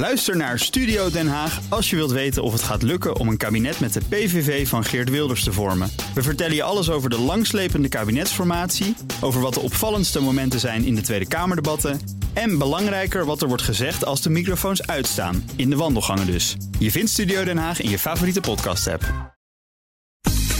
Luister naar Studio Den Haag als je wilt weten of het gaat lukken om een kabinet met de PVV van Geert Wilders te vormen. We vertellen je alles over de langslepende kabinetsformatie, over wat de opvallendste momenten zijn in de Tweede Kamerdebatten en belangrijker wat er wordt gezegd als de microfoons uitstaan, in de wandelgangen dus. Je vindt Studio Den Haag in je favoriete podcast-app.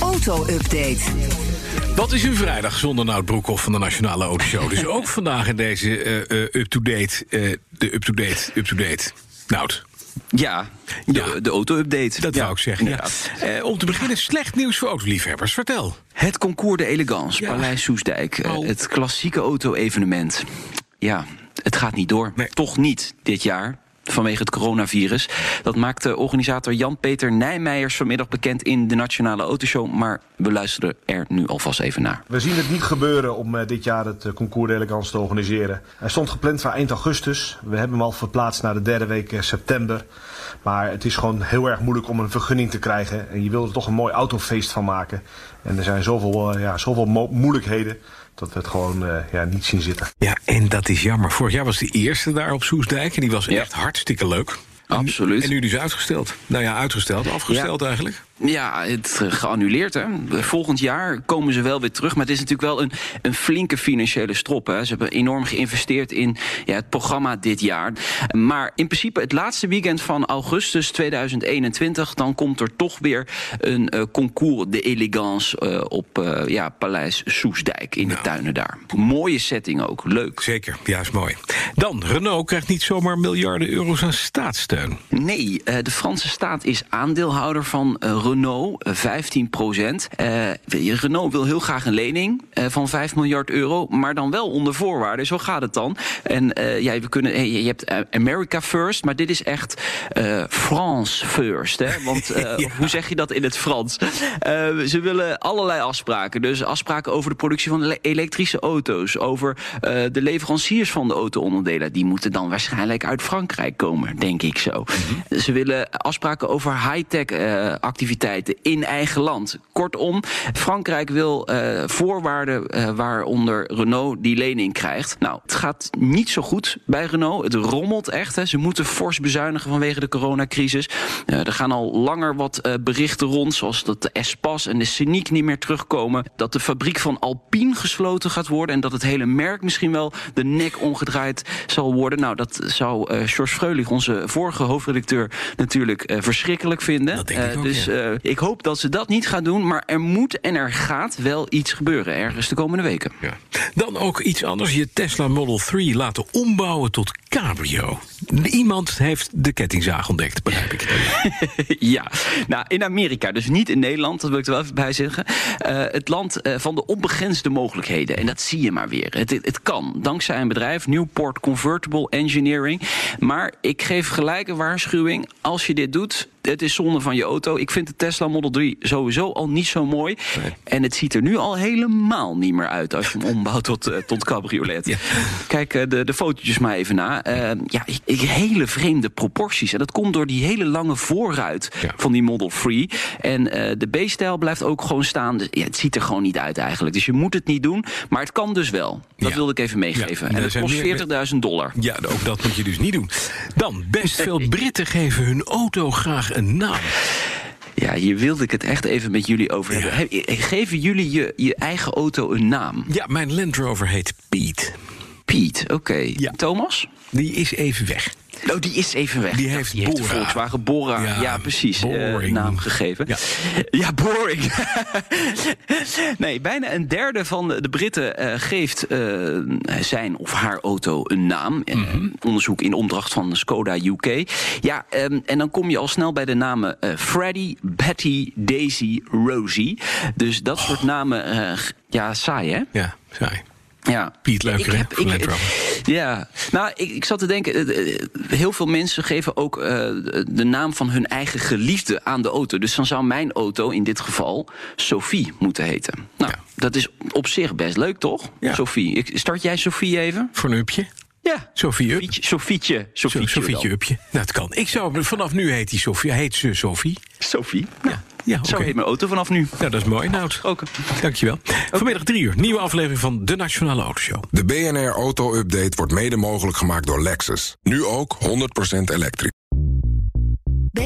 Auto-update. Wat is uw vrijdag zonder Nout Broekhoff van de Nationale Autoshow? Dus ook vandaag in deze eh, eh, up-to-date, eh, de up-to-date, up-to-date. Nout, Ja, de, Ja. de auto-update. dat ja, wou ik zeggen. Ja. Eh, om te beginnen, slecht nieuws voor autoliefhebbers. Vertel. Het Concours de Elegance. Paleis Soesdijk. eh, Oh. Het klassieke auto-evenement. Ja, het gaat niet door. Nee. Toch niet dit jaar. Vanwege het coronavirus. Dat maakte organisator Jan-Peter Nijmeijers vanmiddag bekend in de Nationale Autoshow. Maar we luisteren er nu alvast even naar. We zien het niet gebeuren om eh, dit jaar het eh, concours d'elegance te organiseren. Hij stond gepland voor eind augustus. We hebben hem al verplaatst naar de derde week eh, september. Maar het is gewoon heel erg moeilijk om een vergunning te krijgen. En je wil er toch een mooi autofeest van maken. En er zijn zoveel, ja, zoveel mo- moeilijkheden dat we het gewoon eh, ja, niet zien zitten. Ja, en dat is jammer. Vorig jaar was de eerste daar op Soesdijk. En die was Ja. echt hartstikke leuk. Absoluut. En nu dus uitgesteld. Nou ja, uitgesteld. Afgesteld eigenlijk. Ja, het eh, geannuleerd. Hè. Volgend jaar komen ze wel weer terug. Maar het is natuurlijk wel een, een flinke financiële strop. Hè. Ze hebben enorm geïnvesteerd in ja, het programma dit jaar. Maar in principe het laatste weekend van augustus 2021... dan komt er toch weer een eh, concours de elegance eh, op eh, ja, Paleis Soesdijk in de tuinen daar. Mooie setting ook, leuk. Zeker, juist mooi. Dan, Renault krijgt niet zomaar miljarden euro's aan staatssteun. Nee, de Franse staat is aandeelhouder van eh, Renault, eh, 15 procent. Renault wil heel graag een lening eh, van 5 miljard euro, maar dan wel onder voorwaarden. Zo gaat het dan. En eh, ja, we kunnen, eh, je hebt eh, America first, maar dit is echt eh, France first. Hè? Want eh, Ja. hoe zeg je dat in het Frans? Eh, ze willen allerlei afspraken. Dus afspraken over de productie van ele- elektrische auto's, over eh, de leveranciers van de auto-onderdelen. Die moeten dan waarschijnlijk uit Frankrijk komen, denk ik zo. Ze willen afspraken over high-tech eh, activiteiten in eigen land. Kortom, Frankrijk wil eh, voorwaarden eh, waaronder Renault die lening krijgt. Nou, het gaat niet zo goed bij Renault. Het rommelt echt. Hè. Ze moeten fors bezuinigen vanwege de coronacrisis. Eh, er gaan al langer wat berichten rond, zoals dat de Espas en de Scenic niet meer terugkomen. Dat de fabriek van Alpine gesloten gaat worden en dat het hele merk misschien wel de nek omgedraaid zal worden. Nou, dat zou George Freulich, onze vorige hoofdredacteur, natuurlijk verschrikkelijk vinden. Dat denk ik ook, dus ja. Eh, ik hoop dat ze dat niet gaan doen, maar er moet en er gaat wel iets gebeuren ergens de komende weken. Ja. Dan ook iets anders. Je Tesla Model 3 laten ombouwen tot cabrio. Iemand heeft de kettingzaag ontdekt, begrijp ik. ja, nou in Amerika, dus niet in Nederland, dat wil ik er wel even bij zeggen. Eh, het land eh, van de onbegrensde mogelijkheden. En dat zie je maar weer. Het, het, het kan, dankzij een bedrijf, Newport Convertible Engineering. Maar ik geef gelijk een waarschuwing. Als je dit doet, het is zonde van je auto. Ik vind de Tesla Model 3 sowieso al niet zo mooi. En het ziet er nu al helemaal niet meer uit als je hem ombouwt tot, eh, tot cabriolet. Ja. Kijk eh, de, de fotootjes maar even na. Eh, ja, ik- hele vreemde proporties. En dat komt door die hele lange voorruit Ja. van die Model 3. En de B-stijl blijft ook gewoon staan. Dus, ja, het ziet er gewoon niet uit eigenlijk. Dus je moet het niet doen. Maar het kan dus wel. Dat wilde ik even meegeven. En het kost meer- 40.000 dollar. Ja, ook dat moet je dus niet doen. Dan, best veel Britten geven hun auto graag een naam. Ja, hier wilde ik het echt even met jullie over hebben. He- Geven jullie je, je eigen auto een naam? Ja, mijn Land Rover heet Piet. Piet, oké. Ja. Thomas? Die is even weg. Oh, die is even weg. Die heeft die heeft de Bora. Volkswagen Bora. Ja, Ja, precies. eh, boring. naam gegeven. Ja. Ja, boring. nee, bijna een derde van de Britten eh, geeft eh, zijn of haar auto een naam. Mhm. onderzoek in opdracht van Skoda UK. Ja, ehm, en dan kom je al snel bij de namen eh, Freddy, Betty, Daisy, Rosie. Dus dat soort namen, eh, ja, saai hè? Ja, saai. Ja. Piet, leuker, Ik heb- ik-. Ja, nou, ik, ik zat te denken, eh, eh, heel veel mensen geven ook eh, de naam van hun eigen geliefde aan de auto. Dus dan zou mijn auto in dit geval Sophie moeten heten. Nou, Ja. dat is op zich best leuk, toch? Ja. Sophie. Ik, start jij Sophie even? Voor een upje. Ja. Sophie Up. Sofietje. Sofietje. Zo-. Upje. Nou, dat kan. Ik zou, vanaf nu heet hij Sophie. Heet ze Sophie. Sophie. Ja, ja Zo oké. heet mijn auto vanaf nu. Nou, dat is mooi, Nout. Ook. Dankjewel. Vanmiddag drie uur, nieuwe aflevering van de Nationale Autoshow. De BNR Auto Update wordt mede mogelijk gemaakt door Lexus. Nu ook 100% elektrisch.